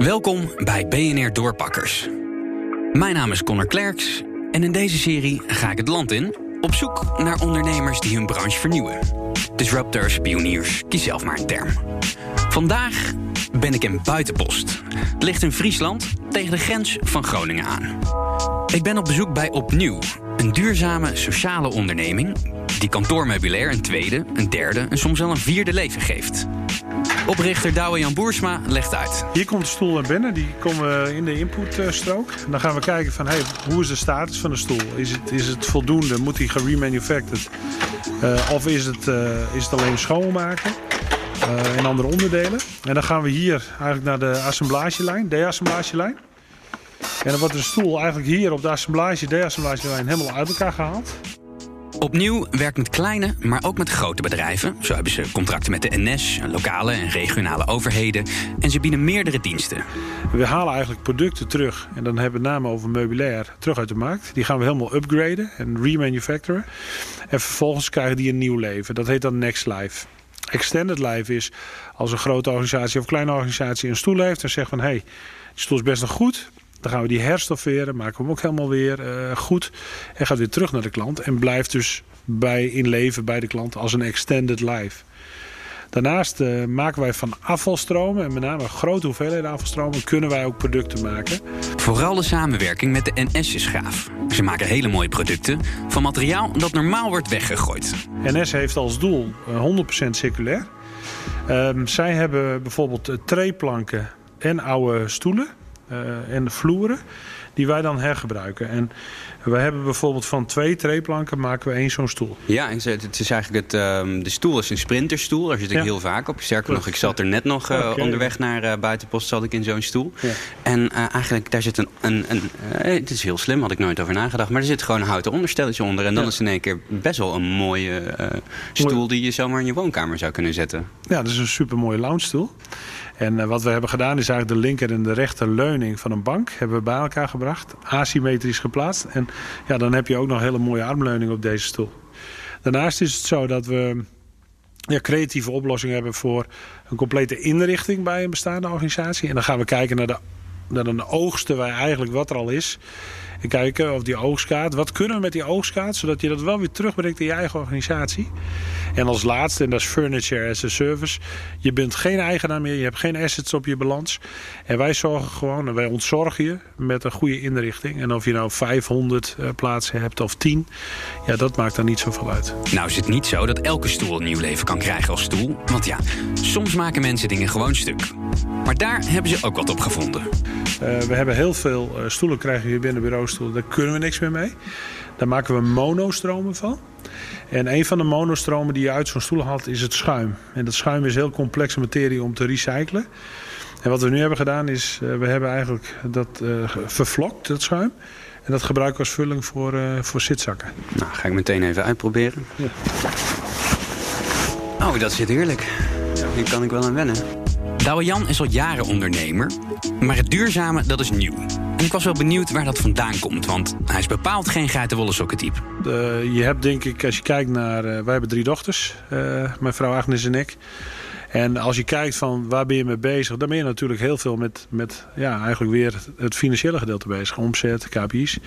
Welkom bij BNR Doorpakkers. Mijn naam is Connor Klerks en in deze serie ga ik het land in op zoek naar ondernemers die hun branche vernieuwen. Disruptors, pioniers, kies zelf maar een term. Vandaag ben ik in Buitenpost. Het ligt in Friesland tegen de grens van Groningen aan. Ik ben op bezoek bij Opnieuw, een duurzame sociale onderneming die kantoormeubilair een tweede, een derde en soms wel een vierde leven geeft. Oprichter Douwe Jan Boersma legt uit. Hier komt de stoel naar binnen, die komen in de inputstrook. Dan gaan we kijken van hey, hoe is de status van de stoel? Is het, is het voldoende? Moet die geremaniufactured? Uh, of is het, uh, is het alleen schoonmaken? Uh, in andere onderdelen. En dan gaan we hier eigenlijk naar de assemblagelijn, de-assemblagelijn. En dan wordt de stoel eigenlijk hier op de assemblage, de-assemblagelijn helemaal uit elkaar gehaald. Opnieuw werkt met kleine, maar ook met grote bedrijven. Zo hebben ze contracten met de NS, lokale en regionale overheden. En ze bieden meerdere diensten. We halen eigenlijk producten terug. En dan hebben we het name over meubilair terug uit de markt. Die gaan we helemaal upgraden en remanufacturen. En vervolgens krijgen die een nieuw leven. Dat heet dan Next Life. Extended Life is als een grote organisatie of kleine organisatie een stoel heeft en zegt van hé, hey, die stoel is best nog goed. Dan gaan we die herstofferen, maken we hem ook helemaal weer uh, goed. En gaat weer terug naar de klant. En blijft dus bij, in leven bij de klant als een extended life. Daarnaast uh, maken wij van afvalstromen, en met name grote hoeveelheden afvalstromen, kunnen wij ook producten maken. Vooral de samenwerking met de NS is gaaf. Ze maken hele mooie producten van materiaal dat normaal wordt weggegooid. NS heeft als doel 100% circulair. Um, zij hebben bijvoorbeeld treeplanken en oude stoelen en de vloeren die wij dan hergebruiken. En we hebben bijvoorbeeld van twee treeplanken maken we één zo'n stoel. Ja, en het is eigenlijk het, um, de stoel is een sprinterstoel. Daar zit ik ja. heel vaak op. Sterker nog, ik zat er net nog uh, okay. onderweg naar uh, buitenpost zat ik in zo'n stoel. Ja. En uh, eigenlijk daar zit een, een, een het is heel slim, had ik nooit over nagedacht. Maar er zit gewoon een houten onderstelletje onder. En dan ja. is in één keer best wel een mooie stoel die je zomaar in je woonkamer zou kunnen zetten. Ja, dat is een super mooie lounge stoel. En wat we hebben gedaan is eigenlijk de linker en de rechterleuning van een bank hebben we bij elkaar gebracht. Asymmetrisch geplaatst. En ja, dan heb je ook nog hele mooie armleuning op deze stoel. Daarnaast is het zo dat we ja, creatieve oplossingen hebben voor een complete inrichting bij een bestaande organisatie. En dan gaan we kijken naar de, naar de oogsten waar eigenlijk wat er al is. En kijken of die oogstkaart, wat kunnen we met die oogstkaart, zodat je dat wel weer terugbrengt in je eigen organisatie. En als laatste, en dat is furniture as a service, je bent geen eigenaar meer, je hebt geen assets op je balans. En wij zorgen gewoon, en wij ontzorgen je met een goede inrichting. En of je nou 500 plaatsen hebt of 10, ja, dat maakt dan niet zoveel uit. Nou is het niet zo dat elke stoel een nieuw leven kan krijgen als stoel. Want ja, soms maken mensen dingen gewoon stuk. Maar daar hebben ze ook wat op gevonden. Uh, we hebben heel veel uh, stoelen krijgen hier binnen bureaustoelen. Daar kunnen we niks meer mee. Daar maken we monostromen van. En een van de monostromen die je uit zo'n stoel haalt is het schuim. En dat schuim is heel complexe materie om te recyclen. En wat we nu hebben gedaan is, uh, we hebben eigenlijk dat vervlokt, dat schuim. En dat gebruiken we als vulling voor, voor zitzakken. Nou, ga ik meteen even uitproberen. Ja. Oh, dat zit heerlijk. Hier kan ik wel aan wennen. Douwe Jan is al jaren ondernemer, maar het duurzame dat is nieuw. En ik was wel benieuwd waar dat vandaan komt, want hij is bepaald geen geitenwolle sokkentype. Uh, je hebt denk ik, als je kijkt naar, uh, wij hebben drie dochters, uh, mijn vrouw Agnes en ik. En als je kijkt van waar ben je mee bezig, dan ben je natuurlijk heel veel met, met ja, eigenlijk weer het financiële gedeelte bezig. Omzet, KPI's.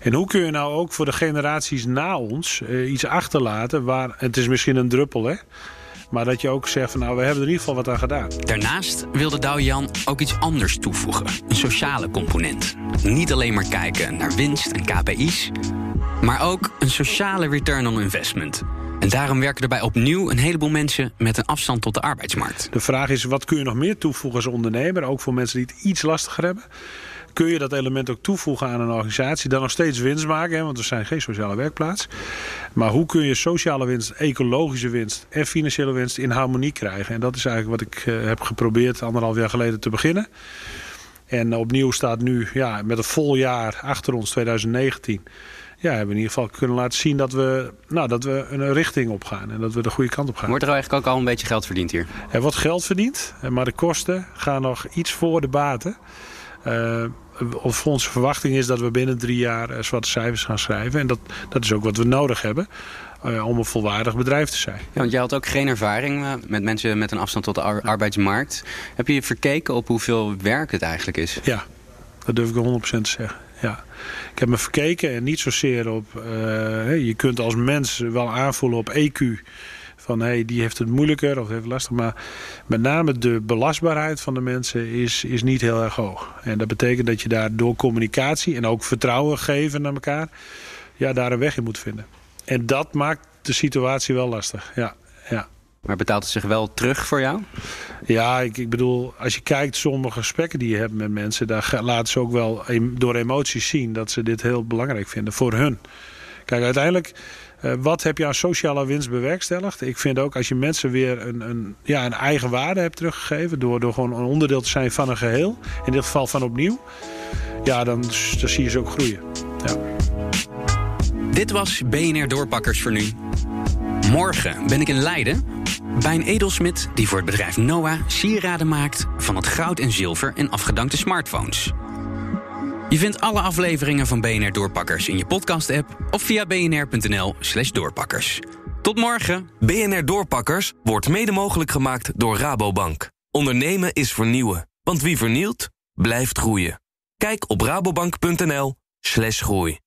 En hoe kun je nou ook voor de generaties na ons iets achterlaten waar, het is misschien een druppel hè, maar dat je ook zegt van nou, we hebben er in ieder geval wat aan gedaan. Daarnaast wilde Douwe Jan ook iets anders toevoegen. Een sociale component. Niet alleen maar kijken naar winst en KPI's, maar ook een sociale return on investment. En daarom werken er bij opnieuw een heleboel mensen met een afstand tot de arbeidsmarkt. De vraag is, wat kun je nog meer toevoegen als ondernemer? Ook voor mensen die het iets lastiger hebben kun je dat element ook toevoegen aan een organisatie. Dan nog steeds winst maken, hè, want we zijn geen sociale werkplaats. Maar hoe kun je sociale winst, ecologische winst en financiële winst in harmonie krijgen? En dat is eigenlijk wat ik uh, heb geprobeerd anderhalf jaar geleden te beginnen. En opnieuw staat nu ja, met een vol jaar achter ons, 2019 ja, hebben we in ieder geval kunnen laten zien dat we, nou, dat we een richting op gaan. En dat we de goede kant op gaan. Wordt er eigenlijk ook al een beetje geld verdiend hier? Er wordt geld verdiend, maar de kosten gaan nog iets voor de baten. Uh, of onze verwachting is dat we binnen drie jaar zwarte cijfers gaan schrijven. En dat, dat is ook wat we nodig hebben. om een volwaardig bedrijf te zijn. Ja, want jij had ook geen ervaring met mensen met een afstand tot de arbeidsmarkt. Heb je verkeken op hoeveel werk het eigenlijk is? Ja, dat durf ik 100% te zeggen. Ja. Ik heb me verkeken en niet zozeer op... je kunt als mens wel aanvoelen op EQ van hey, die heeft het moeilijker of heeft lastig. Maar met name de belastbaarheid van de mensen is, is niet heel erg hoog. En dat betekent dat je daar door communicatie en ook vertrouwen geven naar elkaar, ja, daar een weg in moet vinden. En dat maakt de situatie wel lastig. Ja, ja. Maar betaalt het zich wel terug voor jou? Ja, ik, ik bedoel, als je kijkt sommige gesprekken die je hebt met mensen, daar laten ze ook wel door emoties zien dat ze dit heel belangrijk vinden voor hun. Kijk, uiteindelijk eh, wat heb je aan sociale winst bewerkstelligd? Ik vind ook als je mensen weer een, een, ja, een eigen waarde hebt teruggegeven... Door, door gewoon een onderdeel te zijn van een geheel, in dit geval van opnieuw... ja, dan, dan zie je ze ook groeien. Ja. Dit was BNR Doorpakkers voor nu. Morgen ben ik in Leiden bij een edelsmid die voor het bedrijf Noah sieraden maakt van het goud en zilver en afgedankte smartphones. Je vindt alle afleveringen van BNR Doorpakkers in je podcast-app of via bnr.nl/slash doorpakkers. Tot morgen. BNR Doorpakkers wordt mede mogelijk gemaakt door Rabobank. Ondernemen is vernieuwen, want wie vernielt, blijft groeien. Kijk op rabobank.nl/slash groei.